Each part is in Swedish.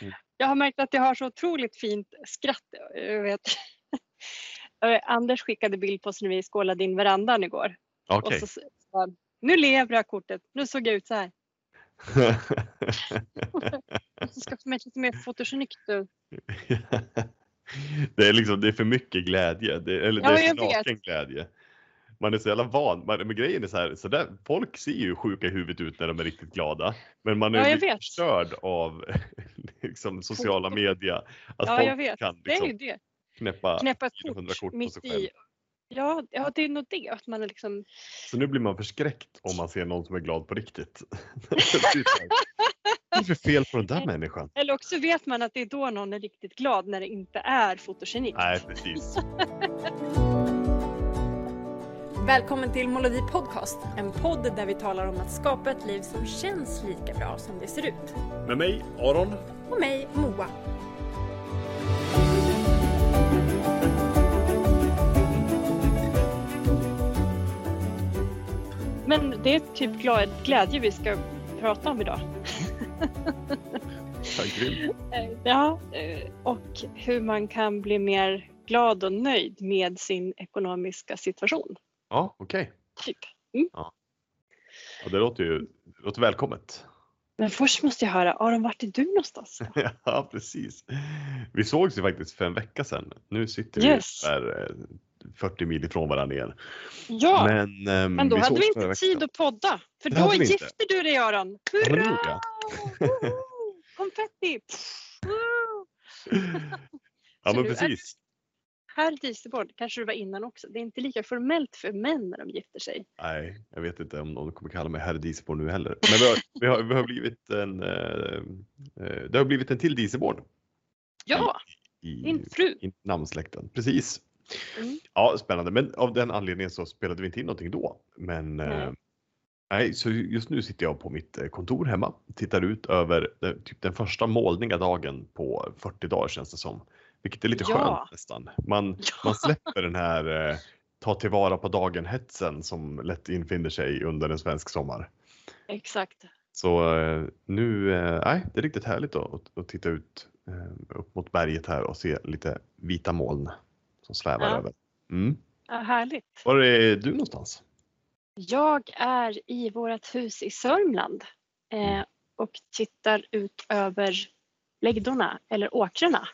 Mm. Jag har märkt att jag har så otroligt fint skratt. Jag vet. Anders skickade bild på oss när vi skålade in verandan igår. Okej. Och så han, nu lever jag kortet, nu såg jag ut så här. Det ska få mig lite mer fotogenikt nu. det är liksom, det är för mycket glädje. Det, eller Ja, det är jag för naken glädje. Man är så jävla van. Man, men grejen är så här, så där, folk ser ju sjuka i huvudet ut när de är riktigt glada. Men man är Ja, förstörd av liksom, sociala media. Att Ja, folk jag vet. kan Det är ju liksom, det. knäppa Knäppa ett 400 kort, kort på mitt sig själv. i. Ja, ja, det är nog det. Att man är liksom... Så nu blir man förskräckt om man ser någon som är glad på riktigt. Här, Vad är det för fel på den där människan? Eller också vet man att det är då någon är riktigt glad när det inte är fotogenikt. Nej, precis. Välkommen till Molodi Podcast, en podd där vi talar om att skapa ett liv som känns lika bra som det ser ut. Med mig, Aron. Och mig, Moa. Men det är typ glädje vi ska prata om idag. Ja, eh, och hur man kan bli mer glad och nöjd med sin ekonomiska situation. Ja, okej. Typ. Ja, det låter ju det låter välkommet. Men först måste jag höra, Aron, vart är du någonstans? Ja, precis. Vi sågs ju faktiskt för en vecka sedan. Nu sitter vi Yes. där eh, 40 mil ifrån varandra igen. Ja, Men, ehm, men då hade sågs vi inte tid att podda. För Det då hade vi inte. gifte du dig Aron. Hurra! Woho! Konfetti! Ja, men precis. Här i Dieselborg kanske du var innan också. Det är inte lika formellt för män när de gifter sig. Nej, jag vet inte om någon kommer kalla mig herr Dieselborn nu heller. Men vi har, vi har, vi har blivit en, eh, eh, det har blivit en till Dieselborn Ja, i, din fru. i namnsläkten. Precis. Mm. Ja, spännande. Men av den anledningen så spelade vi inte in någonting då. Men Nej. eh, nej, så just nu sitter jag på mitt eh, kontor hemma, tittar ut över eh, typ den första molniga dagen på 40 dagar känns det som. Vilket är lite Ja. skönt nästan. Man, Ja. man släpper den här eh, ta tillvara på dagen-hetsen som lätt infinner sig under en svensk sommar. Exakt. Så eh, nu, eh, nej, det är riktigt härligt att, att, titta ut eh, upp mot berget här och se lite vita moln som svävar Ja. över. Mm. Ja, härligt. Var är du någonstans? Jag är i vårt hus i Sörmland Mm. eh, och tittar ut över läggdorna eller åkrarna. Eh,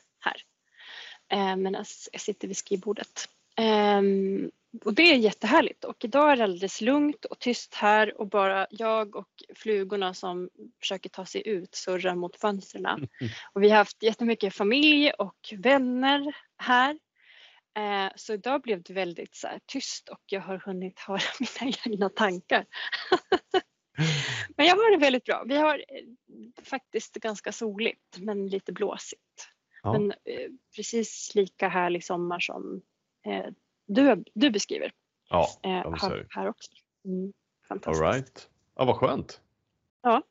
medan jag sitter vid skrivbordet. Ehm, och det är jättehärligt och idag är det alldeles lugnt och tyst här och bara jag och flugorna som försöker ta sig ut surrar mot fönstren. Och vi har haft jättemycket familj och vänner här. Eh, Så idag blev det väldigt så tyst och jag har hunnit höra mina egna tankar. Men jag har det väldigt bra. Vi har eh, faktiskt ganska soligt men lite blåsigt. Ja. Men eh, precis lika härlig sommar som eh, du, du beskriver Ja, eh, ja här, här också. Mm, All fantastiskt. right. Ja, vad skönt. Ja.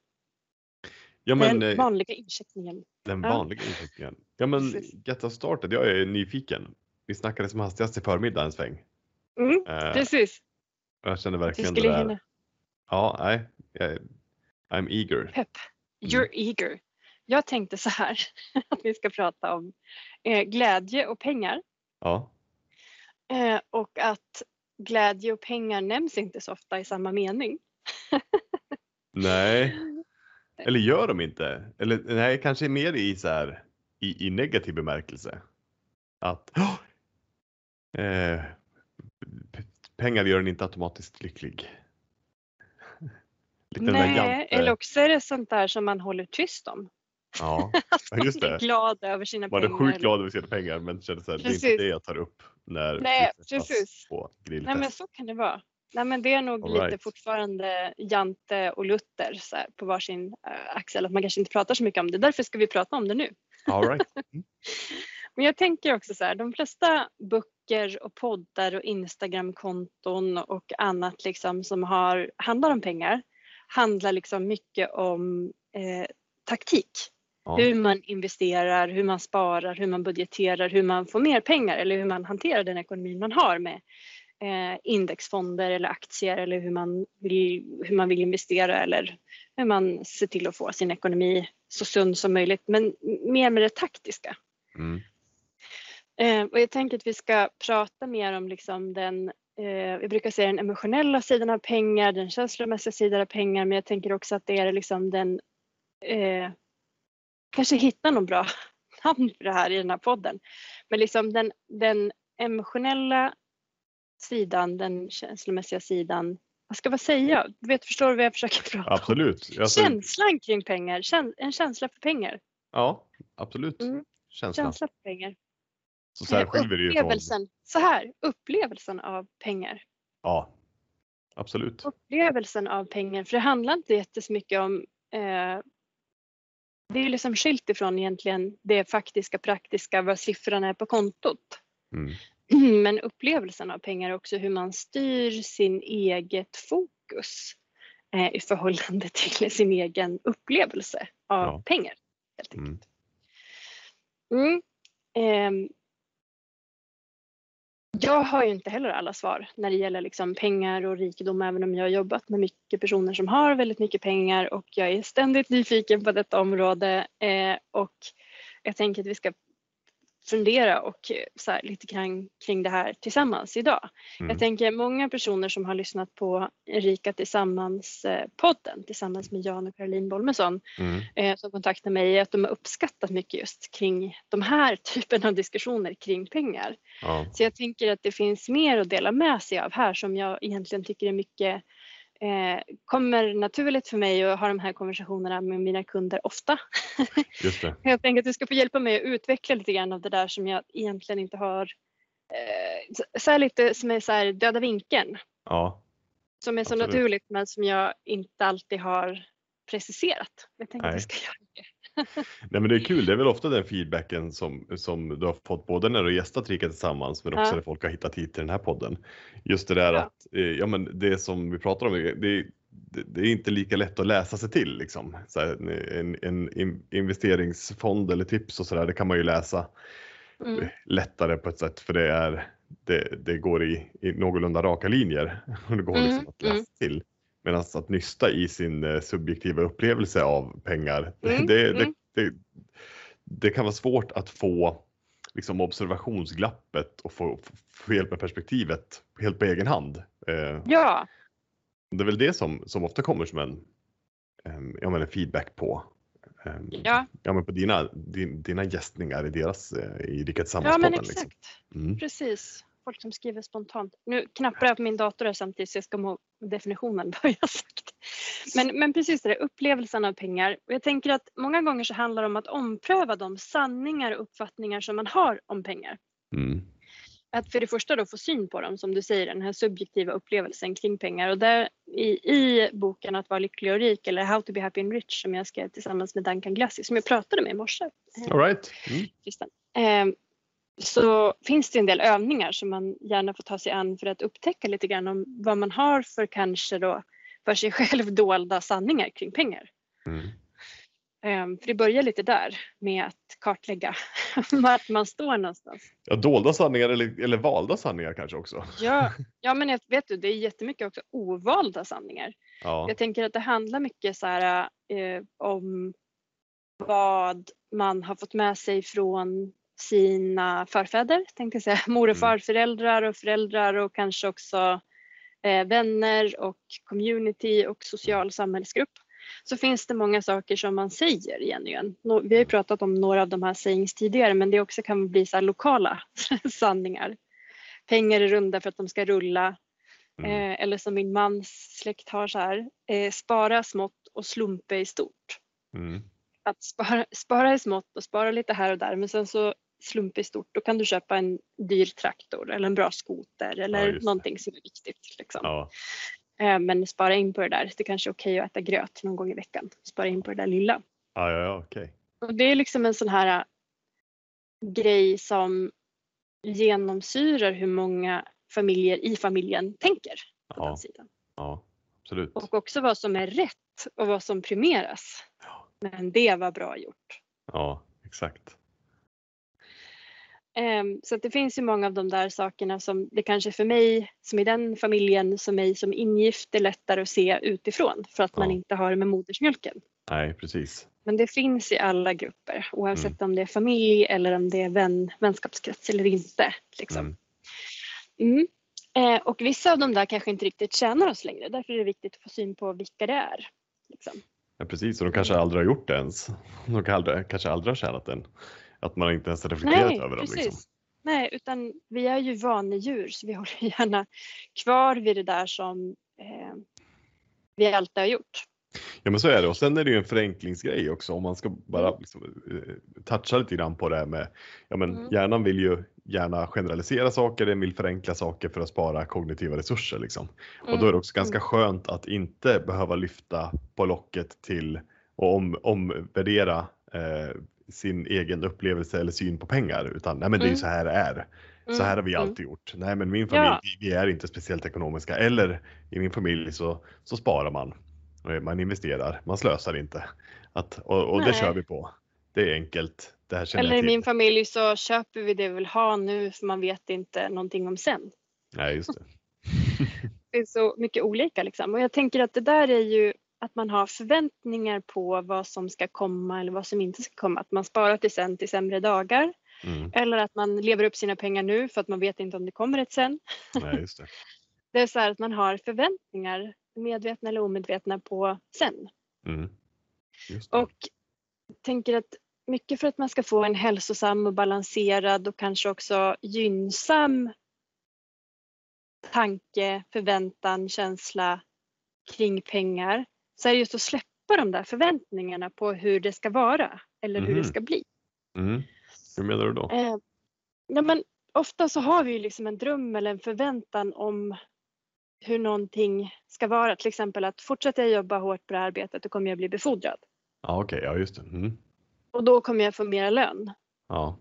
Ja, men Den eh, vanliga incheckningen. den ja. vanliga inriktningen. Ja, men get us started. Jag är nyfiken. Vi snackade som hastigast i förmiddag en sväng. Mm, Eh, precis. jag känner verkligen det skulle där. hinna. Ja, nej. Jag, I'm eager. Pepp. You're eager. Jag tänkte så här att vi ska prata om eh, glädje och pengar. Ja. Eh, och att glädje och pengar nämns inte så ofta i samma mening. Nej. Eller gör de inte? Eller nej, kanske mer i så här i, i negativ bemärkelse. Att eh, p- pengar gör en inte automatiskt lycklig. Lite Nej, jante- eller också är det sånt där som man håller tyst om. Ja, just det. glad över sina är pengar. sjukt glad över sina pengar men känner så här, det är inte det jag tar upp när Nej, precis. på Nej men så kan det vara. Nej men det är nog All lite right. fortfarande Jante och Luther så här, på varsin uh, axel. Att man kanske inte pratar så mycket om det. Därför ska vi prata om det nu. All right. Men jag tänker också så här, de flesta böcker och poddar och Instagramkonton och annat liksom som har, handlar om pengar handlar liksom mycket om eh, taktik. Ja. Hur man investerar, hur man sparar, hur man budgeterar, hur man får mer pengar eller hur man hanterar den ekonomin man har med eh, indexfonder eller aktier eller hur man, vill, hur man vill investera eller hur man ser till att få sin ekonomi så sund som möjligt men mer med det taktiska. Mm. Eh, och jag tänker att vi ska prata mer om liksom den, eh, vi brukar säga den emotionella sidan av pengar, den känslomässiga sidan av pengar, men jag tänker också att det är liksom den, eh, kanske hitta någon bra namn för det här i den här podden, men liksom den, den emotionella sidan, den känslomässiga sidan, vad ska man säga? Du vet, förstår du vad jag försöker prata om? Absolut. Alltså, Känslan kring pengar, en känsla för pengar. ja, absolut. Mm. Känslan. Känsla för pengar. Så särskiljer det ju från... upplevelsen, så här, upplevelsen av pengar. Ja, absolut. Upplevelsen av pengar, för det handlar inte jättemycket om eh, det är liksom skilt ifrån egentligen det faktiska, praktiska, vad siffrorna är på kontot. Mm. Men upplevelsen av pengar är också hur man styr sin eget fokus eh, i förhållande till sin egen upplevelse av Ja. pengar. Helt Mm. enkelt. Mm. Ehm, jag har ju inte heller alla svar när det gäller liksom pengar och rikedom även om jag har jobbat med mycket personer som har väldigt mycket pengar och jag är ständigt nyfiken på detta område eh, och jag tänker att vi ska fundera och eh, så här, lite kring, kring det här tillsammans idag. Mm. Jag tänker många personer som har lyssnat på Rika Tillsammans-podden tillsammans med Jan och Caroline Bolmesson Mm. eh, som kontaktar mig att de har uppskattat mycket just kring de här typen av diskussioner kring pengar. Ja. Så jag tänker att det finns mer att dela med sig av här som jag egentligen tycker är mycket eh, kommer naturligt för mig att ha de här konversationerna med mina kunder ofta. Just det. Jag tänker att du ska få hjälpa mig att utveckla lite grann av det där som jag egentligen inte har eh, så- här lite som är så här döda vinkeln Ja. som är så Absolut. naturligt men som jag inte alltid har preciserat. Jag tänker att jag ska göra det. Nej men det är kul, det är väl ofta den feedbacken som, som du har fått både när du gästat Rika Tillsammans men också Ja. när folk har hittat hit till den här podden. Just det där Ja. att, eh, ja men det som vi pratar om, det, det, det är inte lika lätt att läsa sig till liksom. Så här, en, en in- investeringsfond eller tips och sådär, det kan man ju läsa Mm. lättare på ett sätt för det är det, det går i, i någorlunda raka linjer det går Mm, liksom att läsa mm. till. Medan att nysta i sin eh, subjektiva upplevelse av pengar, Mm, det, mm. Det, det, det kan vara svårt att få liksom observationsglappet och få, få, hjälp med perspektivet helt på egen hand. Eh, Ja, det är väl det som, som ofta kommer som en, em, ja, men en feedback på, em, ja, ja, men på dina, din, dina gästningar i deras eh, i Rika ja Tillsammans-podden. men liksom. exakt. Mm. Precis. Folk som skriver spontant. Nu knappar jag på min dator här samtidigt så jag ska må definitionen vad jag sagt. Men, men precis det upplevelsen av pengar. Och jag tänker att många gånger så handlar det om att ompröva de sanningar och uppfattningar som man har om pengar. Mm. att för det första då få syn på dem, som du säger, den här subjektiva upplevelsen kring pengar. Och där i, i boken Att vara lycklig och rik, eller How to be happy and rich, som jag skrev tillsammans med Duncan Glassi, som jag pratade med i morse, All right. Mm. Eh, så finns det en del övningar som man gärna får ta sig an för att upptäcka lite grann om vad man har för kanske då för sig själv dolda sanningar kring pengar. Mm. Eh, för det börjar lite där med att kartlägga vart man står någonstans. Ja, dolda sanningar eller, eller valda sanningar kanske också. Ja, ja men jag vet du, det är jättemycket också ovalda sanningar. Ja. Jag tänker att det handlar mycket så här, eh, om vad man har fått med sig från sina förfäder, tänkte jag säga, mor och Mm. farföräldrar och föräldrar och kanske också eh, vänner och community och social samhällsgrupp. Så finns det många saker som man säger igen igen. Vi har ju pratat om några av de här sayings tidigare men det också kan bli så här lokala sanningar. Pengar är runda för att de ska rulla. Mm. Eh, eller som min mans släkt har så här, eh, spara smått och slumpa i stort. Mm. Att spara, spara i smått och spara lite här och där men sen så slumpa i stort, då kan du köpa en dyr traktor eller en bra skoter eller det. någonting som är viktigt. Liksom. Ja. Eh, men spara in på det där, det kanske är okej att äta gröt någon gång i veckan. Spara in på det där lilla. Ja, ja, ja, okej. Och det är liksom en sån här äh, grej som genomsyrar hur många familjer i familjen tänker på Ja. den sidan. Ja, absolut. Och också vad som är rätt och vad som premieras. Ja. Men det var bra gjort. Ja, exakt. Ehm, Så det finns ju många av de där sakerna som det kanske för mig som i den familjen som mig som ingift är lättare att se utifrån för att man Ja. inte har det med modersmjölken. Nej, precis. Men det finns i alla grupper oavsett Mm. om det är familj eller om det är vän, vänskapskrets eller inte. Liksom. Mm. Mm. Eh, och vissa av de där kanske inte riktigt tjänar oss längre. Därför är det viktigt att få syn på vilka det är. Liksom. Ja, precis, och de kanske aldrig har gjort det ens. De kanske aldrig, kanske aldrig har tjänat den. Att man inte ens har reflekterat Nej, över dem. precis. Liksom. Nej, utan vi är ju vanedjur så vi håller gärna kvar vid det där som eh, vi alltid har gjort. Ja men så är det och sen är det ju en förenklingsgrej också om man ska bara Mm. liksom, eh, toucha lite grann på det här med, ja men Mm. hjärnan vill ju gärna generalisera saker, den vill förenkla saker för att spara kognitiva resurser liksom. Och då är det också ganska skönt att inte behöva lyfta på locket till och om, omvärdera eh, sin egen upplevelse eller syn på pengar utan nej men det är ju Mm. så här det är. Så Mm, här har vi mm. alltid gjort. Nej men min familj, Ja. vi, är inte speciellt ekonomiska eller i min familj så, så sparar man. Och Man investerar, man slösar inte. Att, och och det kör vi på. Det är enkelt. Det här Eller i min familj så köper vi det vi vill ha nu för man vet inte någonting om sen. Nej just det. Det är så mycket olika liksom. Och jag tänker att det där är ju att man har förväntningar på vad som ska komma eller vad som inte ska komma. Att man sparar till sen till sämre dagar. Mm. Eller att man lever upp sina pengar nu för att man vet inte om det kommer ett sen. Nej just det. Det är så här att man har förväntningar, medvetna eller omedvetna, på sen. Mm. Och tänker att mycket för att man ska få en hälsosam och balanserad och kanske också gynnsam tanke, förväntan, känsla kring pengar så är det just att släppa de där förväntningarna på hur det ska vara eller hur Mhm. det ska bli. Mm. Hur menar du då? Eh, ja, men ofta så har vi ju liksom en dröm eller en förväntan om hur någonting ska vara. Till exempel att fortsätter jag jobba hårt på det här arbetet då kommer jag bli befordrad. Ja okej, ja just det. Mm. Och då kommer jag få mera lön. Ja.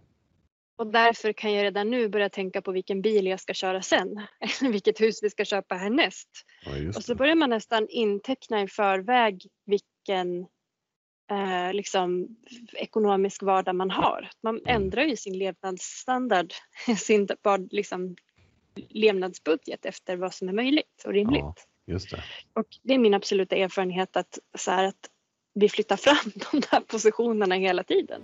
Och därför kan jag redan nu börja tänka på vilken bil jag ska köra sen. Eller vilket hus vi ska köpa härnäst. ja, Och så börjar man nästan inteckna i förväg vilken eh, liksom, ekonomisk vardag man har. Man Mm. ändrar ju sin levnadsstandard, sin liksom, levnadsbudget efter vad som är möjligt och rimligt. Ja. Det. Och det är min absoluta erfarenhet att, så här, att vi flyttar fram de där positionerna hela tiden.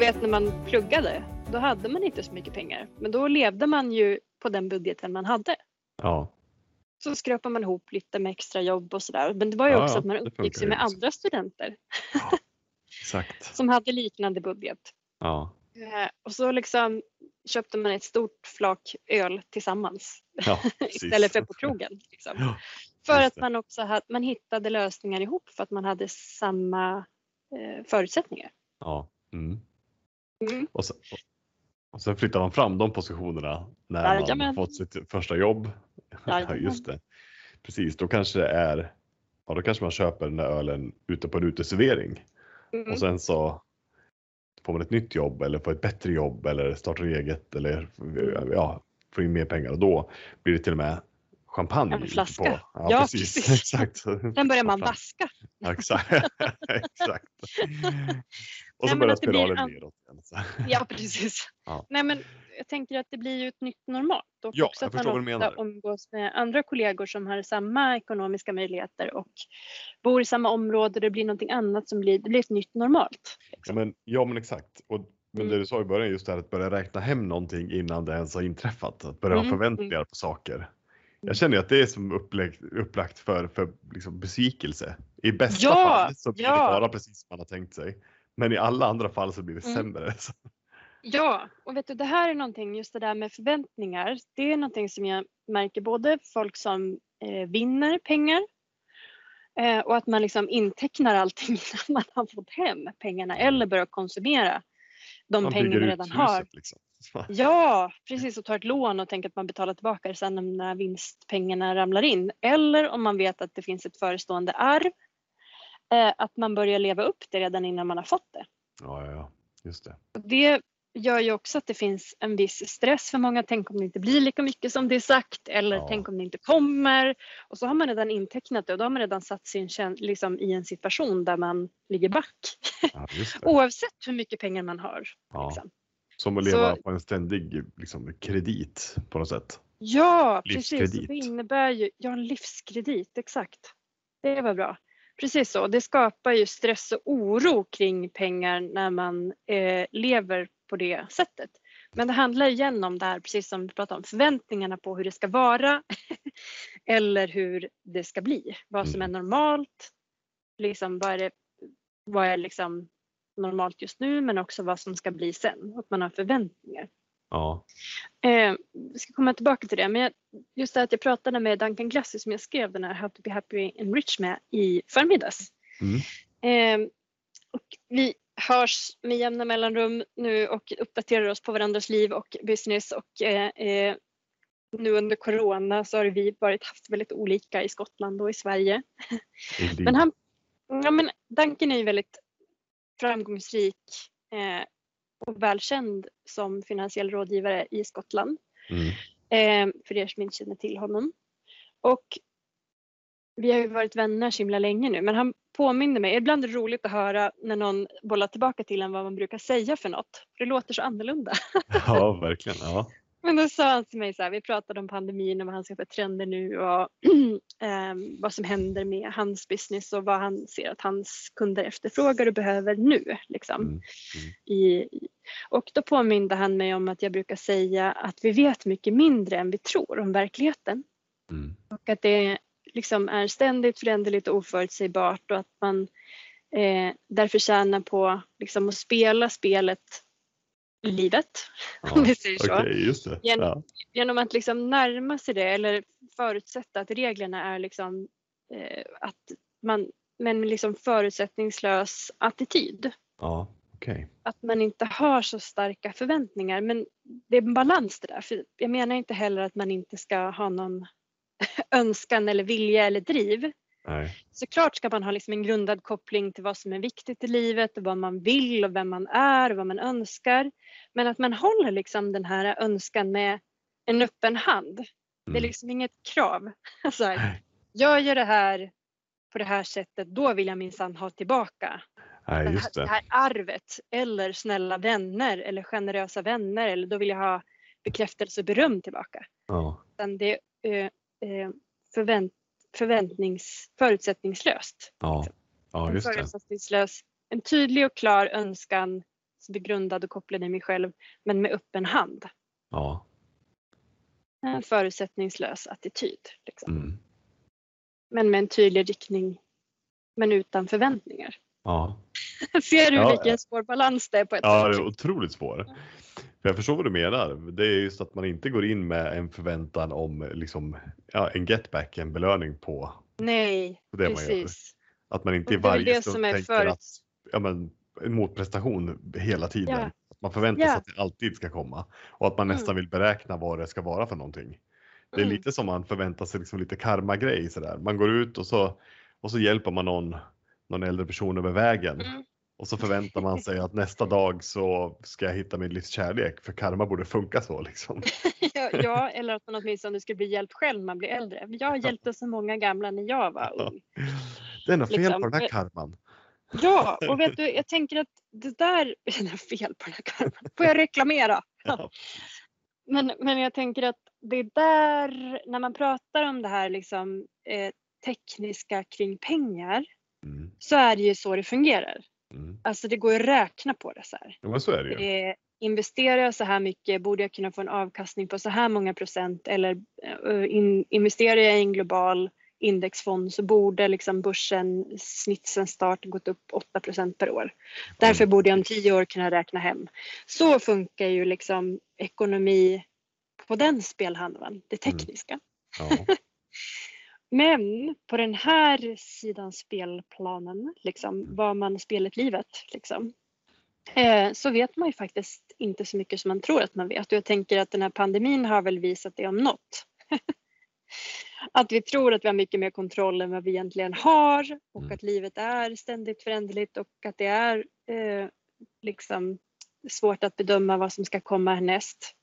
Vet när man pluggade, då hade man inte så mycket pengar. Men då levde man ju på den budgeten man hade. Ja. Så skrapade man ihop lite med extra jobb och sådär. Men det var ju Ja, också ja, att man umgicks med också. andra studenter Exakt. som hade liknande budget. Ja. Eh, Och så liksom köpte man ett stort flak öl tillsammans Ja, istället för på krogen. Liksom. Ja, För att man också hade, man hittade lösningar ihop för att man hade samma eh, förutsättningar. Ja. Mm. Mm. Och, sen, och sen flyttar man fram de positionerna när man Jajamän. har fått sitt första jobb. Ja, just det. Precis, då kanske det är, ja då kanske man köper den där ölen ute på en uteservering Mm. och sen så får man ett nytt jobb eller får ett bättre jobb eller startar eget eller ja, får in mer pengar och då blir det till och med champagne. En flaska. På. Ja, Ja, precis. precis. Exakt. Sen börjar man vaska. Ja, exakt. exakt. Och så Nej, börjar blir spiralen an- neråt. igen. Så. Ja, precis. Ja. Nej, men jag tänker att det blir ju ett nytt normalt och Ja, också att man ofta menar. umgås med andra kollegor som har samma ekonomiska möjligheter och bor i samma område. Det blir någonting annat som blir, det blir ett nytt normalt. Ja Liksom. men, ja men exakt. Och, men Mm. det du sa i början just det här att börja räkna hem någonting innan det ens har inträffat. Att börja Mm, ha förväntningar på saker. Jag känner ju att det är som upplägg, upplagt för, för liksom besvikelse. I bästa Ja, fall så blir ja. det bara precis som man har tänkt sig. Men i alla andra fall så blir det Mm. sämre. Så, Ja, och vet du, det här är någonting, just det där med förväntningar, det är någonting som jag märker både folk som eh, vinner pengar eh, och att man liksom intecknar allting innan man har fått hem pengarna eller börjar konsumera de man pengar man redan huset har. liksom. Ja, precis och tar ett lån och tänker att man betalar tillbaka det sen när vinstpengarna ramlar in. Eller om man vet att det finns ett förestående arv, eh, att man börjar leva upp det redan innan man har fått det. Ja, ja, ja, just det. Och det gör ju också att det finns en viss stress för många. Tänk om det inte blir lika mycket som det är sagt eller Ja. tänk om det inte kommer. Och så har man redan intecknat det och då har man redan satt sig i en, kän- liksom, i en situation där man ligger back. Ja. Oavsett hur mycket pengar man har. Ja. Liksom. Som att leva Så- på en ständig liksom, kredit på något sätt. Ja, precis. Livskredit. Det innebär ju, ja en livskredit, exakt. Det var bra. Precis så. Det skapar ju stress och oro kring pengar när man eh, lever på det sättet. Men det handlar igen om det här, precis som vi pratade om, förväntningarna på hur det ska vara eller hur det ska bli. Vad som är normalt, liksom vad är, det, vad är liksom normalt just nu men också vad som ska bli sen. Att man har förväntningar. Ja. Eh, vi ska komma tillbaka till det, men jag, just det att jag pratade med Duncan Glassy som jag skrev den här How to be happy and rich med i förmiddags. Mm. Eh, och vi hörs med jämna mellanrum nu och uppdaterar oss på varandras liv och business och eh, eh, nu under corona så har vi varit haft väldigt olika i Skottland och i Sverige. Indeed. Men han, ja men Duncan är ju väldigt framgångsrik eh, och välkänd som finansiell rådgivare i Skottland. Mm. Eh, för er som inte känner till honom. Och vi har ju varit vänner så himla länge nu men han påminner mig, ibland är det roligt att höra när någon bollar tillbaka till en vad man brukar säga för något. För det låter så annorlunda. Ja, verkligen. Ja. Men då sa han till mig så här, vi pratade om pandemin och vad han ser för trender nu och ehm, vad som händer med hans business och vad han ser att hans kunder efterfrågar och behöver nu. Liksom, Mm. i, i- och då påminde han mig om att jag brukar säga att vi vet mycket mindre än vi tror om verkligheten. Mm. Och att det liksom är ständigt föränderligt och oförutsägbart och att man eh, därför tjänar på liksom, att spela spelet livet. Ja. Om vi säger så. Okej, just det. Gen- Ja. genom att liksom närma sig det eller förutsätta att reglerna är liksom eh, att man men liksom förutsättningslös attityd. Ja, okej. Att man inte har så starka förväntningar men det är en balans det där. För jag menar inte heller att man inte ska ha någon önskan eller vilja eller driv. Nej. Såklart ska man ha liksom en grundad koppling till vad som är viktigt i livet och vad man vill och vem man är och vad man önskar. Men att man håller liksom den här önskan med en öppen hand. Det är Mm. liksom inget krav. Så här, Nej. jag gör det här på det här sättet, då vill jag minsann ha tillbaka Nej, det, här, det här arvet. Eller snälla vänner eller generösa vänner eller då vill jag ha bekräftelse och beröm tillbaka. Ja. Utan det eh, eh, förvänt, förväntnings, förutsättningslöst. Ja. ja, En just det. förutsättningslös, en tydlig och klar önskan som är grundad och kopplad i mig själv men med öppen hand. Ja. En förutsättningslös attityd. Liksom. Mm. Men med en tydlig riktning men utan förväntningar. Ja. Ser du Ja, vilken svår balans det är på ett ja, det sätt? är otroligt svår. För jag förstår vad du menar. Det är just att man inte går in med en förväntan om liksom, ja, en getback, en belöning på, Nej, på det man gör. precis. Att man inte i det varje det stund tänker förut- att ja, men, en motprestation hela tiden. Ja. Att man förväntar sig Ja. att det alltid ska komma och att man Mm. nästan vill beräkna vad det ska vara för någonting. Det är Mm. lite som man förväntar sig liksom lite karma-grej sådär. Man går ut och så, och så hjälper man någon, någon äldre person över vägen. Mm. Och så förväntar man sig att nästa dag så ska jag hitta min livs kärlek för karma borde funka så liksom. Ja, eller att man åtminstone skulle bli hjälpt själv när man blir äldre. Jag hjälpte så många gamla när jag var ung. Det är något fel Liksom, på den här eh, karman. Ja, och vet du, jag tänker att det där är något fel på den här karman. Får jag reklamera? Ja. Men, men jag tänker att det är där, när man pratar om det här liksom, eh, tekniska kring pengar, Mm, så är det ju så det fungerar. mm. Alltså det går att räkna på det så här. Ja, så är det ju. Eh, investerar jag så här mycket borde jag kunna få en avkastning på så här många procent eller eh, in, investerar jag i en global indexfond så borde liksom börsen snitt sen start gått upp 8 procent per år. Därför borde jag om tio år kunna räkna hem. Så funkar ju liksom ekonomi på den spelhalvan, det Mm. tekniska. Ja. Men på den här sidan spelplanen, liksom, var man spelet livet, liksom, eh, så vet man ju faktiskt inte så mycket som man tror att man vet. Och jag tänker att den här pandemin har väl visat det om något. att vi tror att vi har mycket mer kontroll än vad vi egentligen har och Mm. att livet är ständigt föränderligt och att det är eh, liksom svårt att bedöma vad som ska komma härnäst.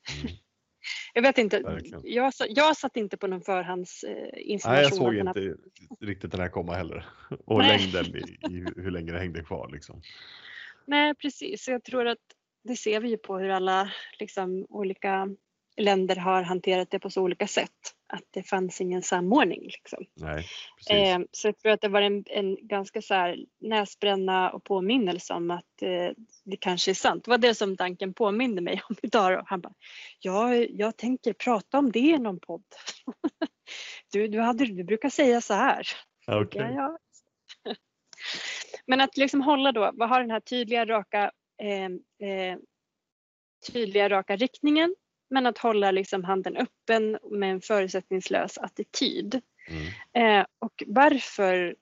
Jag vet inte, Verkligen. jag, jag satt inte på någon Nej, jag förhandsinformation. såg av den här- inte riktigt den här komma heller. Och Nej. längden i, i hur länge det hängde kvar liksom. Nej precis, jag tror att det ser vi ju på hur alla liksom, olika länder har hanterat det på så olika sätt. Att det fanns ingen samordning. Liksom. Nej. Eh, så jag tror att det var en, en ganska så här näsbränna och påminnelse om att eh, det kanske är sant. Det var det som Duncan påminde mig om idag. Då. Han bara, ja, jag tänker prata om det i någon podd. du, du, hade, du brukar säga så här. Okej. Ja, ja. Men att liksom hålla då, vad har den här tydliga raka, eh, eh, tydliga raka riktningen men att hålla liksom handen öppen med en förutsättningslös attityd. Mm. Eh, och varför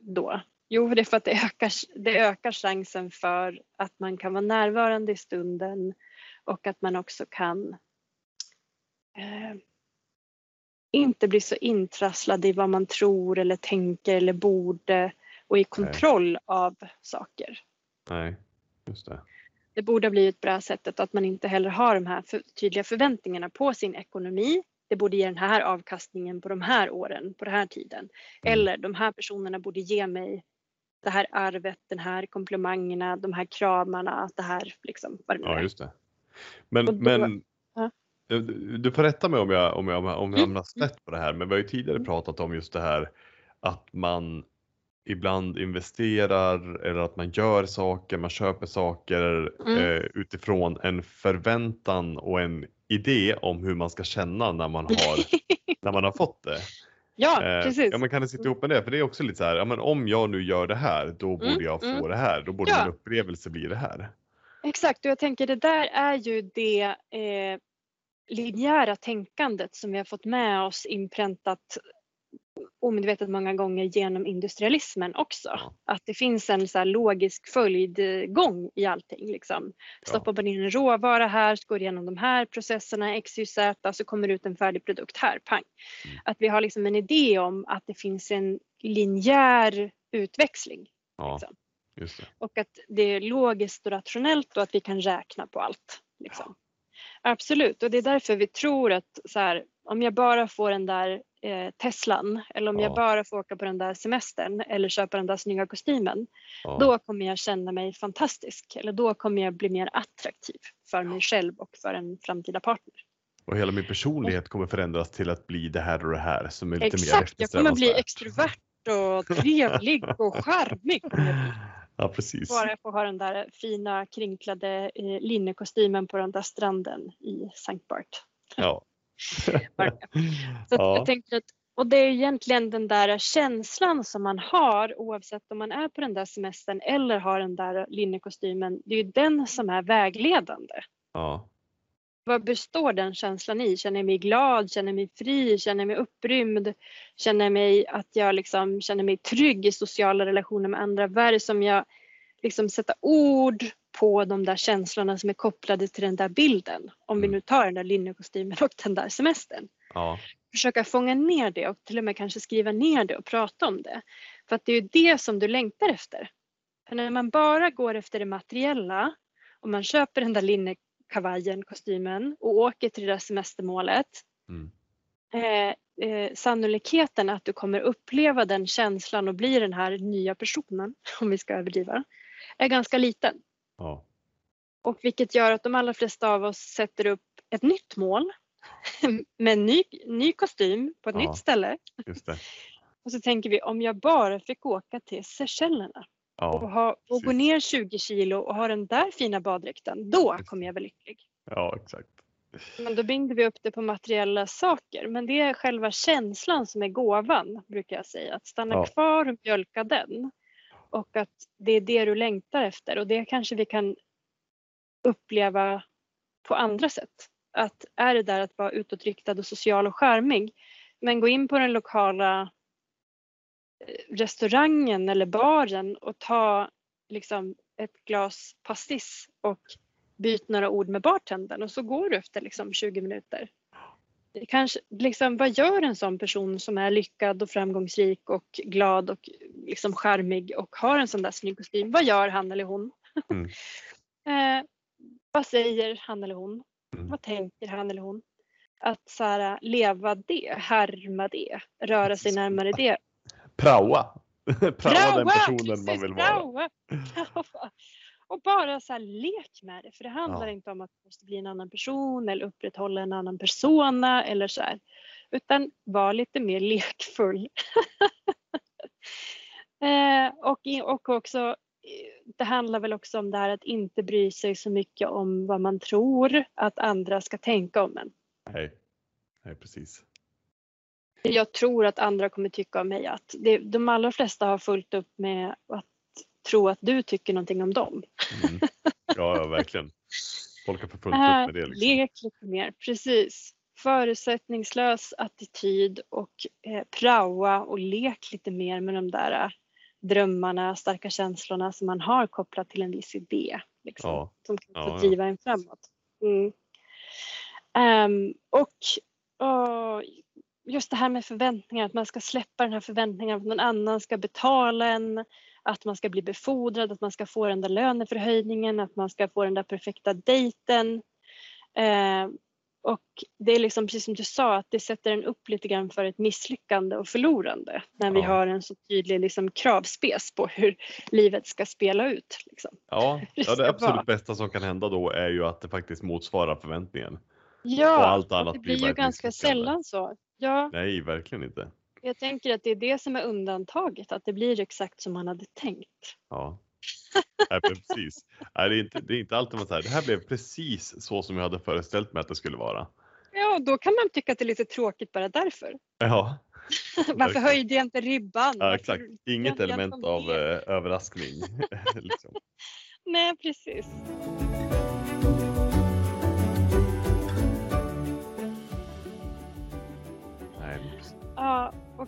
då? Jo, det är för att det ökar, det ökar chansen för att man kan vara närvarande i stunden och att man också kan eh, inte bli så intrasslad i vad man tror eller tänker eller borde och i kontroll av saker. Nej, just det. Det borde ha blivit bra sättet att man inte heller har de här för, tydliga förväntningarna på sin ekonomi. Det borde ge den här avkastningen på de här åren, på den här tiden. Mm. Eller de här personerna borde ge mig det här arvet, den här komplimangerna, de här kramarna, det här liksom. Vad det Ja, just det. Men, då- men ja. du, du får rätta mig om jag, om jag, om jag Mm. hamnar snett på det här, men vi har ju tidigare pratat om just det här att man ibland investerar eller att man gör saker, man köper saker Mm. eh, utifrån en förväntan och en idé om hur man ska känna när man har, när man har fått det. ja, Eh, precis. Ja, men kan det sitta ihop med det? För det är också lite så här, ja, men om jag nu gör det här, då borde Mm, jag få mm. det här. Då borde Ja. min upplevelse bli det här. Exakt, och jag tänker det där är ju det eh, linjära tänkandet som vi har fått med oss inpräntat omedvetet många gånger genom industrialismen också. Ja. Att det finns en så logisk följdgång i allting. Liksom. Stoppar man in en råvara här, går igenom de här processerna, X, Y, Z, så kommer det ut en färdig produkt här, pang. Mm. Att vi har liksom en idé om att det finns en linjär utväxling. Ja, Liksom. Och att det är logiskt och rationellt och att vi kan räkna på allt. Liksom. Absolut, och det är därför vi tror att så här, om jag bara får den där eh, Teslan eller om Ja. jag bara får åka på den där semestern eller köpa den där snygga kostymen, Ja. då kommer jag känna mig fantastisk. Eller då kommer jag bli mer attraktiv för mig själv och för en framtida partner. Och hela min personlighet kommer förändras till att bli det här och det här som är lite Exakt, mer jag kommer bli extrovert och trevlig och charmig. Ja, precis. Bara jag får ha den där fina krinklade eh, linnekostymen på den där stranden i Sankt Bart. Ja. Så Ja. jag tänker att, och det är egentligen den där känslan som man har oavsett om man är på den där semestern eller har den där linnekostymen. Det är ju den som är vägledande. ja. Vad består den känslan i? Känner jag mig glad? Känner jag mig fri? Känner jag mig upprymd? Känner jag mig att jag liksom känner mig trygg i sociala relationer med andra? Vad är det som jag liksom sätta ord på de där känslorna som är kopplade till den där bilden? Om vi Mm. nu tar den där linnekostymen och den där semestern ja. försöka fånga ner det och till och med kanske skriva ner det och prata om det. För att det är ju det som du längtar efter. För när man bara går efter det materiella och man köper den där linnekavajen, kostymen och åker till det där semestermålet. Mm. Eh, eh, sannolikheten att du kommer uppleva den känslan och bli den här nya personen, om vi ska överdriva, är ganska liten. Ja. Och vilket gör att de allra flesta av oss sätter upp ett nytt mål med en ny, ny kostym på ett Ja. nytt ställe. Och så tänker vi om jag bara fick åka till Seychellerna och, Ja. ha, och gå ner 20 kilo och ha den där fina baddräkten, då kommer jag vara lycklig. ja, exakt. Men då binder vi upp det på materiella saker. Men det är själva känslan som är gåvan, brukar jag säga. Att stanna Ja. kvar och mjölka den. Och att det är det du längtar efter. Och det kanske vi kan uppleva på andra sätt. Att är det där att vara utåtriktad och social och charmig. Men gå in på den lokala eh, restaurangen eller baren och ta liksom ett glas pastis och byt några ord med bartendern och så går du efter liksom 20 minuter. Det kanske, liksom, vad gör en sån person som är lyckad och framgångsrik och glad och liksom charmig och har en sån där snygg kostym? Vad gör han eller hon? Mm. eh, vad säger han eller hon? Mm. Vad tänker han eller hon? Att så här, leva det, härma det, röra sig närmare det. Praoa. Praoa den personen precis, man vill vara. praoa. Och bara så här, lek med det. För det handlar Ja. inte om att du måste bli en annan person eller upprätthålla en annan persona eller så här. Utan var lite mer lekfull. eh, och, och också, det handlar väl också om det här att inte bry sig så mycket om vad man tror att andra ska tänka om en. Nej. Nej, precis. Jag tror att andra kommer tycka om mig att det, de allra flesta har fullt upp med att tro att du tycker någonting om dem. Mm. Ja, ja, verkligen. Folk har för fullt upp Äh, med det. Liksom. Lek lite mer, precis. Förutsättningslös attityd och eh, praoa och lek lite mer med de där eh, drömmarna, starka känslorna som man har kopplat till en viss idé. Liksom, Ja. Som kan få ja. driva en framåt. Mm. Ehm, och, och just det här med förväntningar, att man ska släppa den här förväntningen att någon annan ska betala en, att man ska bli befordrad, att man ska få den där löneförhöjningen, att man ska få den där perfekta dejten. Eh, och det är liksom precis som du sa, att det sätter en upp lite grann för ett misslyckande och förlorande när vi Ja. har en så tydlig liksom, kravspes på hur livet ska spela ut. Liksom. Ja, ja, det absolut bästa som kan hända då är ju att det faktiskt motsvarar förväntningen. Ja, Och allt annat det blir blir ju ganska sällan så. Ja, Nej, verkligen inte. Jag tänker att det är det som är undantaget, att det blir exakt som man hade tänkt. Ja. Nej, precis. Nej, det, är inte, det är inte alltid man säger det här blev precis så som jag hade föreställt mig att det skulle vara. Ja, då kan man tycka att det är lite tråkigt bara därför. Ja, Varför höjde jag inte ribban? ja exakt. Inget element av eh, överraskning. liksom. Nej, precis.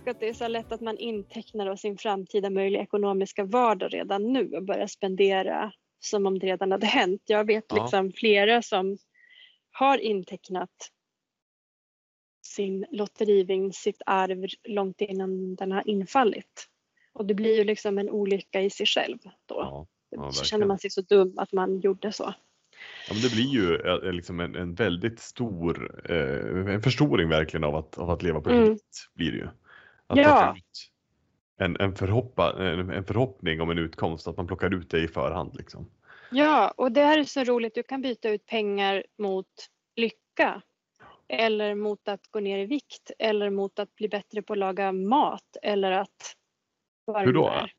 Och att det är så lätt att man intecknar sin framtida möjliga ekonomiska vardag redan nu och börjar spendera som om det redan hade hänt. Jag vet Ja. liksom flera som har intecknat sin lotterivinst, sitt arv långt innan den har infallit. Och det blir ju liksom en olycka i sig själv då. ja. ja, så känner man sig så dum att man gjorde så. Ja, men det blir ju eh, liksom en, en väldigt stor eh, en förstoring verkligen av att, av att leva på Mm. Blir det ju. Att Ja. ut en, en, förhoppa, en, en förhoppning om en utkomst, att man plockar ut det i förhand. Liksom. Ja, och det här är så roligt. Du kan byta ut pengar mot lycka. Eller mot att gå ner i vikt. Eller mot att bli bättre på att laga mat. Eller att... Hur då? är.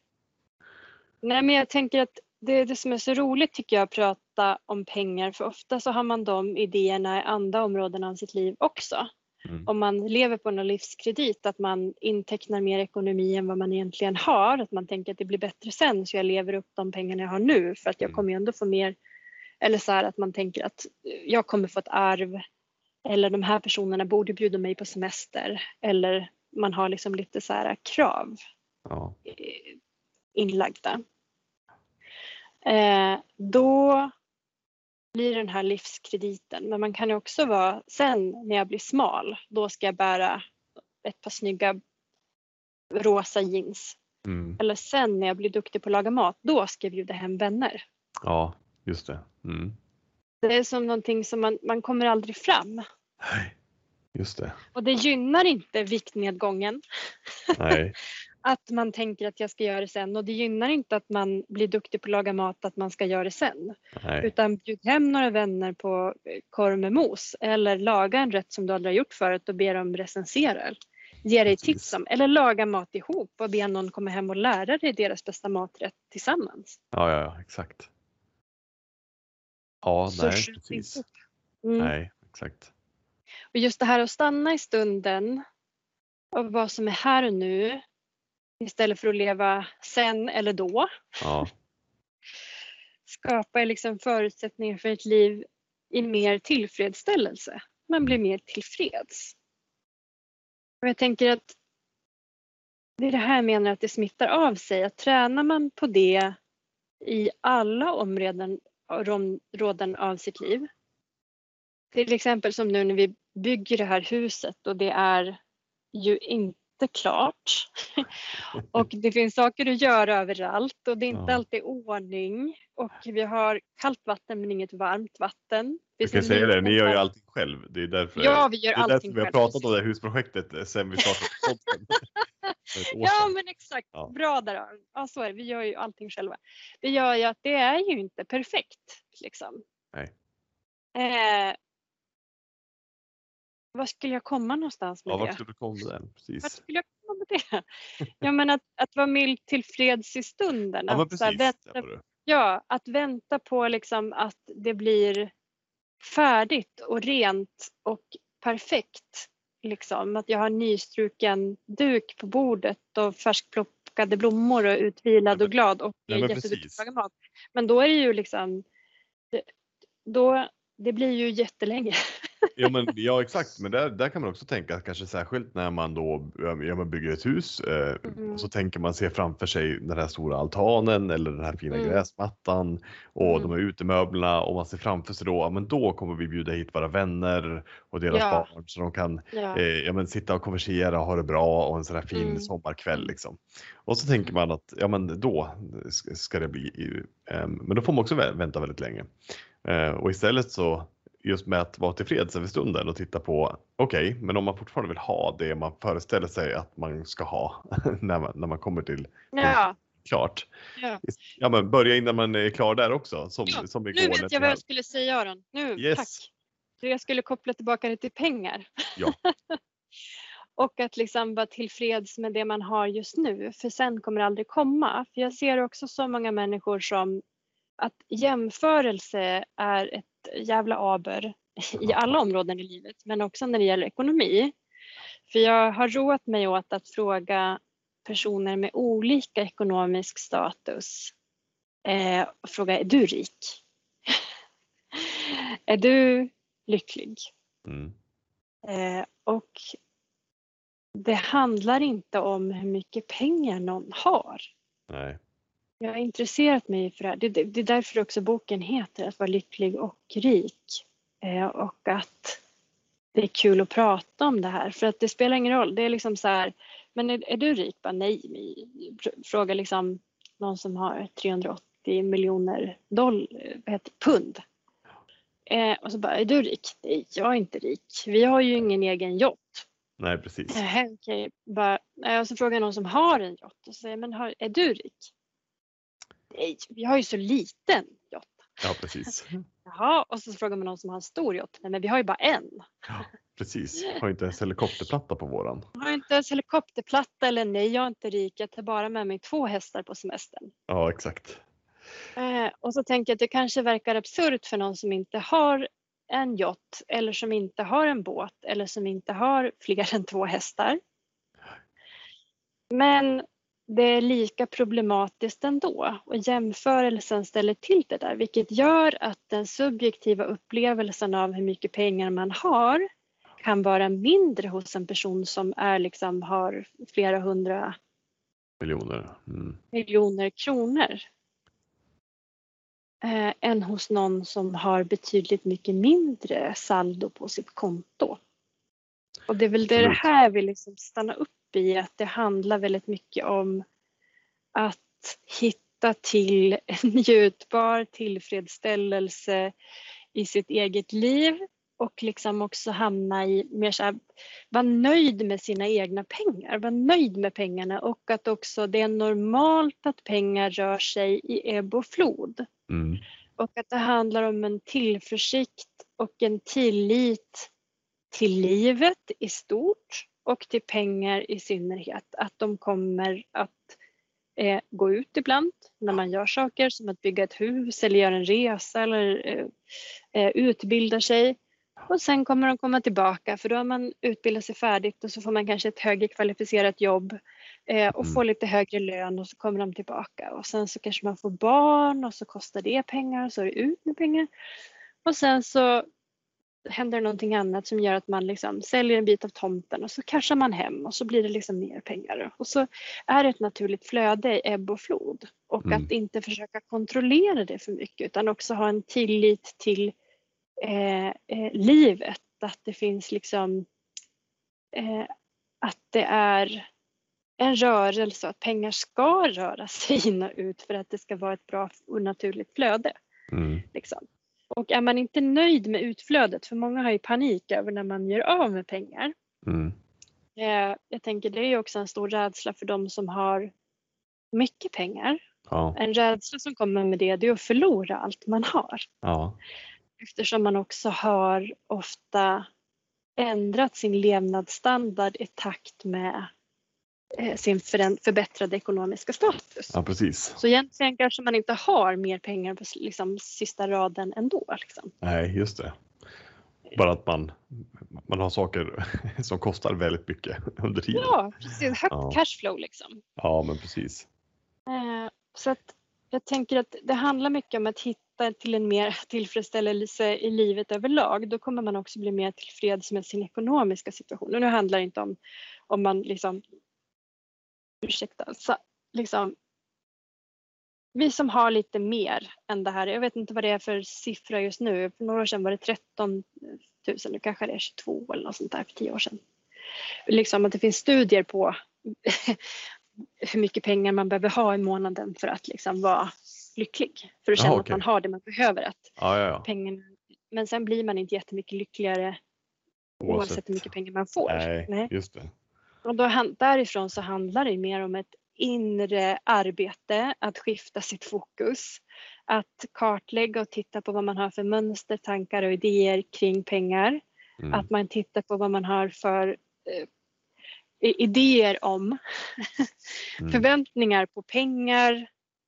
Nej, men jag tänker att det är det som är så roligt tycker jag att prata om pengar. För ofta så har man de idéerna i andra områden av sitt liv också. Mm. Om man lever på någon livskredit, att man intecknar mer ekonomi än vad man egentligen har. Att man tänker att det blir bättre sen så jag lever upp de pengarna jag har nu för att jag Mm. kommer ju ändå få mer. Eller så här att man tänker att jag kommer få ett arv. Eller de här personerna borde bjuda mig på semester. Eller man har liksom lite så här krav Ja. eh, inlagda. Eh, då blir den här livskrediten. Men man kan ju också vara, sen när jag blir smal, då ska jag bära ett par snygga rosa jeans. Mm. Eller sen när jag blir duktig på att laga mat, då ska jag bjuda hem vänner. ja, just det. Mm. Det är som någonting som man, man kommer aldrig fram. Nej, just det. Och det gynnar inte viktnedgången. Nej, att man tänker att jag ska göra det sen och det gynnar inte att man blir duktig på att laga mat att man ska göra det sen. nej. Utan bjud hem några vänner på eh, korv med mos eller laga en rätt som du aldrig har gjort förut och be dem recensera. Ge dig tips om. Eller laga mat ihop och be någon komma hem och lära dig deras bästa maträtt tillsammans. Ja, ja, ja, exakt. Ja, Så nej, precis. Mm. Nej, exakt. Och just det här att stanna i stunden och vad som är här och nu istället för att leva sen eller då Ja, skapar liksom förutsättningar för ett liv i mer tillfredsställelse. Man blir mer tillfreds. Och jag tänker att det är det här jag menar att det smittar av sig. Att tränar man på det i alla områden råden av sitt liv. Till exempel som nu när vi bygger det här huset och det är ju inte inte klart. och det finns saker att göra överallt och det är inte Ja. alltid ordning. Och vi har kallt vatten men inget varmt vatten. Jag finns kan säga det, ni gör ju allting själv. Det är därför, Ja, vi gör det är därför vi har själv, pratat om det här husprojektet eh, sen vi startade podden. Ja men exakt, Ja. bra där. Ja så är det, vi gör ju allting själva. Det gör ju att det är ju inte perfekt liksom. Nej. Eh, vad skulle jag komma någonstans med Ja, det? vart skulle du komma där? Vart Precis. skulle jag komma med det? Ja men att, att vara mild tillfreds i stunden. Ja, men att, precis. vänta, var ja, att vänta på liksom att det blir färdigt och rent och perfekt. Liksom. Att jag har nystruken duk på bordet och färskplockade blommor och utvilad Ja, och glad och men jätteduktig mat. Men då är det ju liksom, det, då, det blir ju jättelänge. Ja, men, ja exakt, men där, där kan man också tänka att kanske särskilt när man då ja, man bygger ett hus eh, Mm. så tänker man se framför sig den här stora altanen eller den här fina Mm. gräsmattan och Mm. de här utemöblerna och man ser framför sig då, ja men då kommer vi bjuda hit våra vänner och deras Ja. barn så de kan Ja. eh, ja, men sitta och konversera och ha det bra och en sån här fin Mm. sommarkväll liksom. Och så tänker man att ja men då ska- det bli, eh, men då får man också vä- vänta väldigt länge. Eh, och istället så just med att vara tillfreds över stunden och titta på okej, men om man fortfarande vill ha det man föreställer sig att man ska ha när man, när man kommer till ja. klart. ja. Ja, men börja innan man är klar där också som, Ja, som igår. Nu vet jag vad jag skulle säga Aron. Nu, Yes. tack. Jag skulle koppla tillbaka det till pengar. Ja. och att liksom vara tillfreds med det man har just nu, för sen kommer det aldrig komma. För jag ser också så många människor som att jämförelse är ett jävla aber i alla områden i livet, men också när det gäller ekonomi. För jag har roat mig åt att fråga personer med olika ekonomisk status eh, och fråga, är du rik? är du lycklig? Mm. Eh, och det handlar inte om hur mycket pengar någon har. Nej. Jag har intresserat mig för det här. Det, det, det är därför också boken heter Att vara lycklig och rik. Eh, och att det är kul att prata om det här. För att det spelar ingen roll. Det är liksom så här, men är, är du rik? Bara nej. Fråga liksom någon som har 380 miljoner vad heter, pund. Eh, och så bara, är du rik? Nej, jag är inte rik. Vi har ju ingen egen yacht. Nej, precis. Nähä, okej. Bara, eh, och så frågar någon som har en yacht och säger, men har, är du rik? Nej, vi har ju så liten yacht. Ja, precis. Jaha, och så frågar man någon som har en stor yacht. Nej, men vi har ju bara en. Ja, precis. Har inte ens helikopterplatta på våran. Jag har inte ens helikopterplatta eller nej, jag är inte rik. Jag tar bara med mig två hästar på semestern. Ja, exakt. Eh, och så tänker jag att det kanske verkar absurt för någon som inte har en yacht eller som inte har en båt eller som inte har fler än två hästar. Men det är lika problematiskt ändå och jämförelsen ställer till det där vilket gör att den subjektiva upplevelsen av hur mycket pengar man har kan vara mindre hos en person som är liksom har flera hundra Miljoner. Mm. miljoner kronor eh, än hos någon som har betydligt mycket mindre saldo på sitt konto. Och det är väl det, här vi liksom stannar upp i, att det handlar väldigt mycket om att hitta till en njutbar tillfredsställelse i sitt eget liv och liksom också hamna i mer så här, vara nöjd med sina egna pengar, vara nöjd med pengarna och att också det är normalt att pengar rör sig i ebb och flod. Mm. Och att det handlar om en tillförsikt och en tillit till livet i stort och till pengar i synnerhet. Att de kommer att eh, gå ut ibland när man gör saker som att bygga ett hus eller göra en resa eller eh, eh, utbilda sig. Och sen kommer de komma tillbaka för då har man utbildat sig färdigt och så får man kanske ett högre kvalificerat jobb eh, och Mm. får lite högre lön och så kommer de tillbaka och sen så kanske man får barn och så kostar det pengar och så är det ut med pengar. Och sen så händer någonting annat som gör att man liksom säljer en bit av tomten och så cashar man hem och så blir det liksom mer pengar. Och så är det ett naturligt flöde i ebb och flod. Och Mm. att inte försöka kontrollera det för mycket utan också ha en tillit till eh, eh, livet. Att det finns liksom eh, att det är en rörelse och att pengar ska röra sig in och ut för att det ska vara ett bra och naturligt flöde. Mm. Liksom. Och är man inte nöjd med utflödet, för många har ju panik över när man gör av med pengar. Mm. Eh, jag tänker det är också en stor rädsla för de som har mycket pengar. Ja. En rädsla som kommer med det, det är att förlora allt man har. Ja. Eftersom man också har ofta ändrat sin levnadsstandard i takt med sin föränd- förbättrade ekonomiska status. ja, precis. Så egentligen kanske man inte har mer pengar på liksom, sista raden ändå. Liksom. Nej, just det. Bara att man, man har saker som kostar väldigt mycket under tiden. Ja, precis. Högt Ja. cashflow liksom. Ja, men precis. Eh, så att jag tänker att det handlar mycket om att hitta till en mer tillfredsställelse i livet överlag. Då kommer man också bli mer tillfreds med sin ekonomiska situation. Och nu handlar det inte om om man liksom ursäkta, så, liksom vi som har lite mer än det här, jag vet inte vad det är för siffra just nu, för några år sedan var det 13 000, nu kanske det är 22 eller något sånt där för tio år sedan. Liksom att det finns studier på hur mycket pengar man behöver ha i månaden för att liksom vara lycklig. För att känna att okej. man har det man behöver. Att Ja, ja, ja. pengarna, men sen blir man inte jättemycket lyckligare oavsett, hur mycket pengar man får. Nej, just det. Och då, därifrån så handlar det mer om ett inre arbete, att skifta sitt fokus, att kartlägga och titta på vad man har för mönster, tankar och idéer kring pengar. Mm. Att man tittar på vad man har för eh, idéer om Mm. förväntningar på pengar,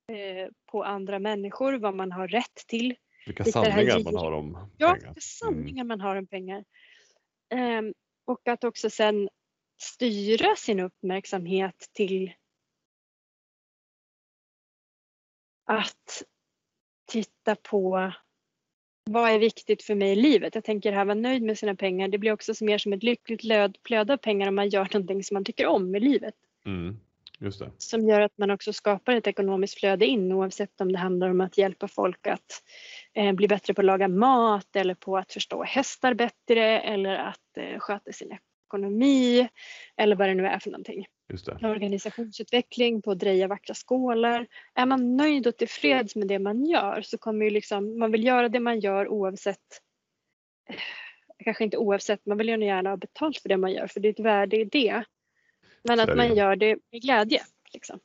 eh, på andra människor, vad man har rätt till. Vilka här sanningar man har om Ja, pengar. vilka sanningar man har om pengar. Ehm, och att också sen styra sin uppmärksamhet till att titta på vad är viktigt för mig i livet? Jag tänker här vara nöjd med sina pengar. Det blir också mer som ett lyckligt löd, flöde av pengar om man gör någonting som man tycker om i livet. Mm. Just det. Som gör att man också skapar ett ekonomiskt flöde in oavsett om det handlar om att hjälpa folk att eh, bli bättre på att laga mat eller på att förstå hästar bättre eller att eh, sköta sin ekonomi eller vad det nu är för någonting. Just det. Organisationsutveckling, på att dreja vackra skålar. Är man nöjd och tillfreds med det man gör så kommer ju liksom, man vill göra det man gör oavsett eh, kanske inte oavsett, man vill ju gärna ha betalt för det man gör för det är ett värde i det. Men att man gör det med glädje. Liksom.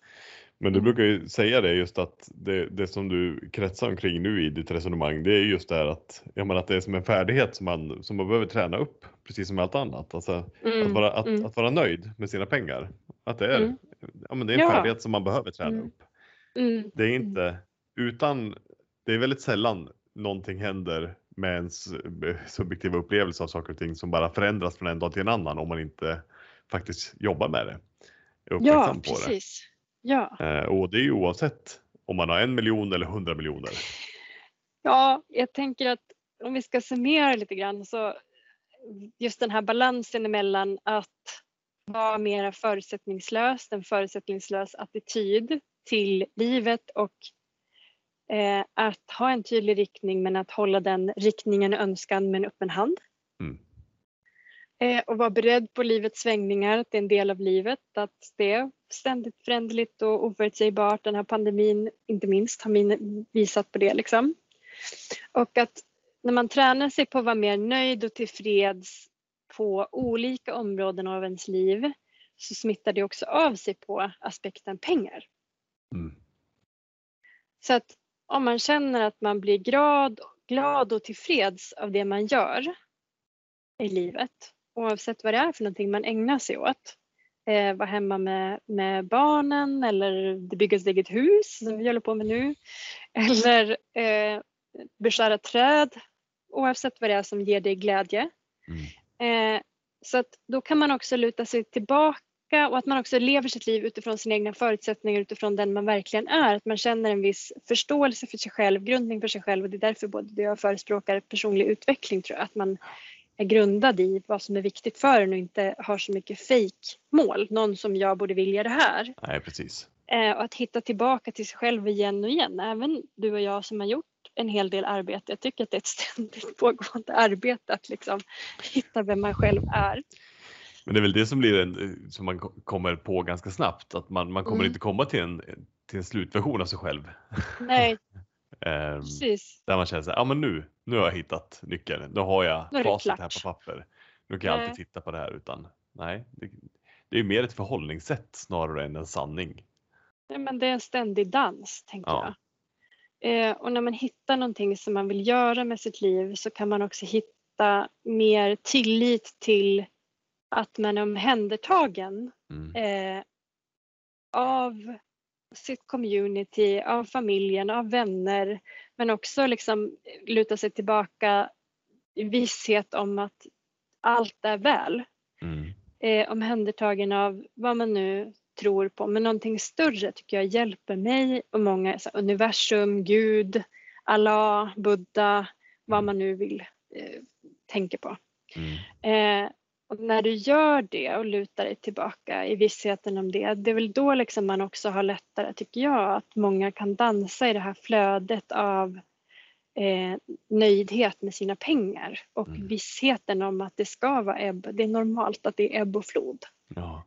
Men du Mm. brukar ju säga det just att det, det som du kretsar omkring nu i ditt resonemang, det är just det här att, jag menar, att det är som en färdighet som man, som man behöver träna upp, precis som allt annat. Alltså, att, Mm, vara, att, mm. att vara nöjd med sina pengar. Att det är, Mm. ja, men det är en Ja. färdighet som man behöver träna Mm. upp. Mm. Det är inte utan, det är väldigt sällan någonting händer med ens eh, subjektiva upplevelse av saker och ting som bara förändras från en dag till en annan om man inte faktiskt jobbar med det. Är Ja, på det. Ja. Eh, och det är ju oavsett om man har en miljon eller hundra miljoner. ja, jag tänker att om vi ska summera lite grann så just den här balansen emellan att vara mera förutsättningslös, en förutsättningslös attityd till livet och eh, att ha en tydlig riktning men att hålla den riktningen och önskan med en öppen hand. Mm. Eh, och vara beredd på livets svängningar, att det är en del av livet, att det är ständigt föränderligt och oförutsägbart. Den här pandemin, inte minst, har visat på det. Liksom. Och att när man tränar sig på att vara mer nöjd och tillfreds på olika områden av ens liv så smittar det också av sig på aspekten pengar. Mm. Så att om man känner att man blir glad, glad och tillfreds av det man gör i livet, oavsett vad det är för någonting man ägnar sig åt, eh, vara hemma med, med barnen eller bygga sitt eget hus som vi håller på med nu, eller eh, beskära träd, oavsett vad det är som ger dig glädje. Mm. Eh, så att då kan man också luta sig tillbaka och att man också lever sitt liv utifrån sina egna förutsättningar, utifrån den man verkligen är. Att man känner en viss förståelse för sig själv, grundning för sig själv och det är därför både du och jag förespråkar personlig utveckling tror jag. Att man är grundad i vad som är viktigt för en och inte har så mycket fake-mål. Någon som jag borde vilja det här. Nej, precis. Eh, och att hitta tillbaka till sig själv igen och igen. Även du och jag som har gjort en hel del arbete. Jag tycker att det är ett ständigt pågående arbete att liksom hitta vem man själv är. Men det är väl det som blir en, som man ko- kommer på ganska snabbt, att man, man kommer Mm. inte komma till en, till en slutversion av sig själv. Nej, Ehm, precis. där man känner så här, ja men nu, nu har jag hittat nyckeln, nu har jag Nu facit här på papper. Nu kan jag Nej. alltid titta på det här utan nej, det, det är mer ett förhållningssätt snarare än en sanning. Nej, men det är en ständig dans, tänker Ja. jag. Eh, och när man hittar någonting som man vill göra med sitt liv så kan man också hitta mer tillit till att man är omhändertagen Mm. eh, av sitt community, av familjen, av vänner, men också liksom luta sig tillbaka i visshet om att allt är väl. Mm. Eh, omhändertagen av vad man nu tror på, men någonting större tycker jag hjälper mig och många, så här, universum, Gud, Allah, Buddha, vad man nu vill eh, tänka på. Mm. Eh, och när du gör det och lutar dig tillbaka i vissheten om det, det är väl då liksom man också har lättare, tycker jag, att många kan dansa i det här flödet av eh, nöjdhet med sina pengar och Mm. vissheten om att det ska vara ebb. Det är normalt att det är ebb och flod. Ja.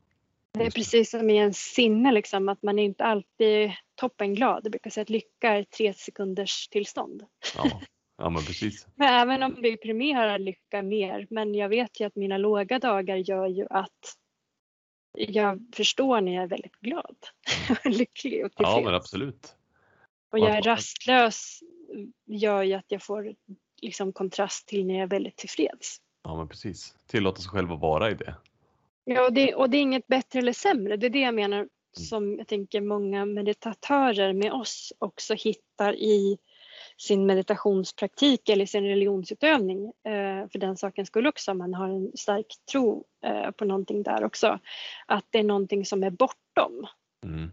Det är precis som i en sinne, liksom, att man är inte alltid toppenglad. Jag brukar säga att lycka är tre sekunders tillstånd. Ja. Ja, men precis. Men även om vi premierar lycka mer, men jag vet ju att mina låga dagar gör ju att jag förstår när jag är väldigt glad, lycklig och tillfreds. Ja, men absolut. och jag är rastlös gör ju att jag får liksom kontrast till när jag är väldigt tillfreds. Ja, men precis. Tillåta sig själv att vara i det. Ja, och det, och det är inget bättre eller sämre. Det är det jag menar som jag tänker många meditatörer med oss också hittar i sin meditationspraktik eller sin religionsutövning. Eh, för den saken skulle också om man har en stark tro eh, på någonting där också. Att det är någonting som är bortom. Mm.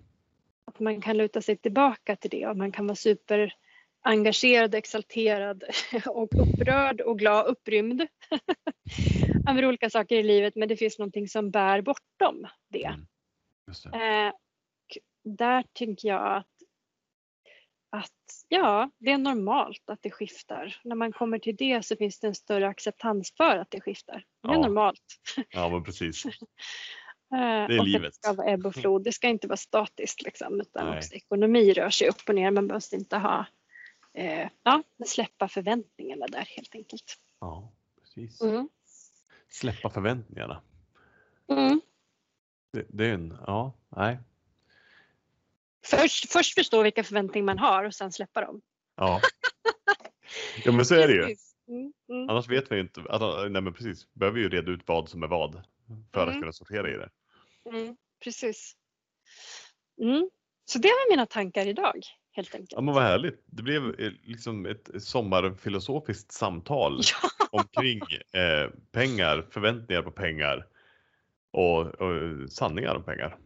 Att man kan luta sig tillbaka till det och man kan vara superengagerad, exalterad och upprörd och glad, upprymd över olika saker i livet men det finns någonting som bär bortom det. Mm. Det. Eh, där tänker jag att, att ja, det är normalt att det skiftar. När man kommer till det så finns det en större acceptans för att det skiftar. Det är Ja. normalt. Ja, men precis. Eh, Det är och livet. Det ska vara ebb och flod. Det ska inte vara statiskt liksom, utan Nej. också ekonomi rör sig upp och ner. Man måste inte ha eh, ja, släppa förväntningarna där helt enkelt. Ja, precis. Mm. Släppa förväntningarna. Mm. Det, det är en, ja, nej. Först, först förstå vilka förväntningar man har och sen släppa dem. Ja. ja, men så är det ju. Mm, mm. Annars vet vi ju inte, alltså, nej men precis, behöver ju reda ut vad som är vad för att Mm. kunna sortera i det. Mm, precis. Mm. Så det var mina tankar idag helt enkelt. Ja men vad härligt. Det blev eh, liksom ett sommarfilosofiskt samtal Ja. omkring eh, pengar, förväntningar på pengar och, och sanningar om pengar.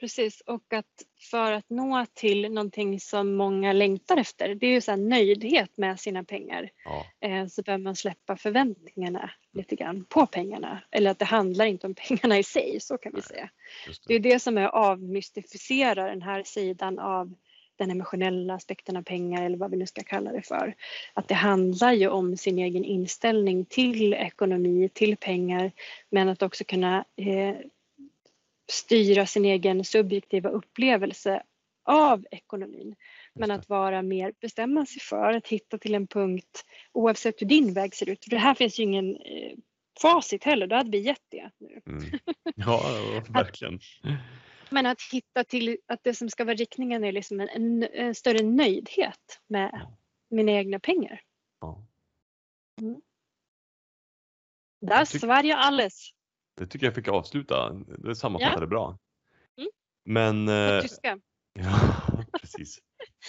Precis, och att för att nå till någonting som många längtar efter, det är ju så här nöjdhet med sina pengar, Ja, eh, så behöver man släppa förväntningarna lite grann på pengarna. Eller att det handlar inte om pengarna i sig, så kan vi säga. just Det är det. det som är att avmystificera den här sidan av den emotionella aspekten av pengar eller vad vi nu ska kalla det för. Att det handlar ju om sin egen inställning till ekonomi, till pengar, men att också kunna eh, styra sin egen subjektiva upplevelse av ekonomin. Men att vara mer, bestämma sig för att hitta till en punkt oavsett hur din väg ser ut. För det här finns ju ingen eh, facit heller, då hade vi gett det nu. Mm. Ja, verkligen. Men att hitta till att det som ska vara riktningen är liksom en, en, en större nöjdhet med Ja. mina egna pengar. Ja. Där tyck- svär jag alles. Det tycker jag fick avsluta. Det sammanfattade bra. Mm. Men eh, tyska. Ja, precis.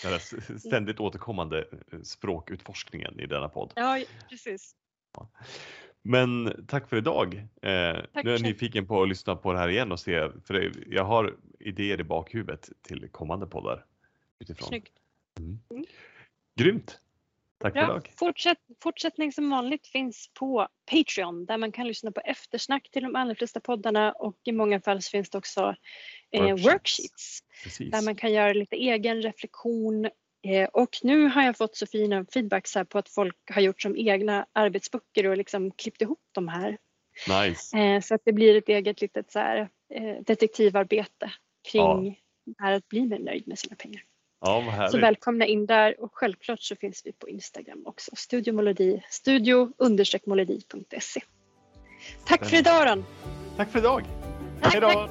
Den här s- ständigt återkommande eh, språkutforskningen i denna podd. Ja, precis. Men tack för idag. Eh, nu är jag själv. nyfiken på att lyssna på det här igen och se, för jag har idéer i bakhuvudet till kommande poddar. Utifrån. Snyggt. Grymt! Tack för Bra. idag. Fortsätt, fortsättning som vanligt finns på Patreon där man kan lyssna på eftersnack till de allra flesta poddarna och i många fall finns det också eh, Worksheets. worksheets där man kan göra lite egen reflektion. Eh, och nu har jag fått så fina feedbacks här på att folk har gjort som egna arbetsböcker och liksom klippt ihop de här. Nice. Eh, så att det blir ett eget litet så här, eh, detektivarbete kring det här att bli mer nöjd med sina pengar. Ja, Så välkomna in där och självklart så finns vi på Instagram också. Studio Molodi, studio molodi.se. Tack för idag Ron! Tack för idag. Tack, Hej då.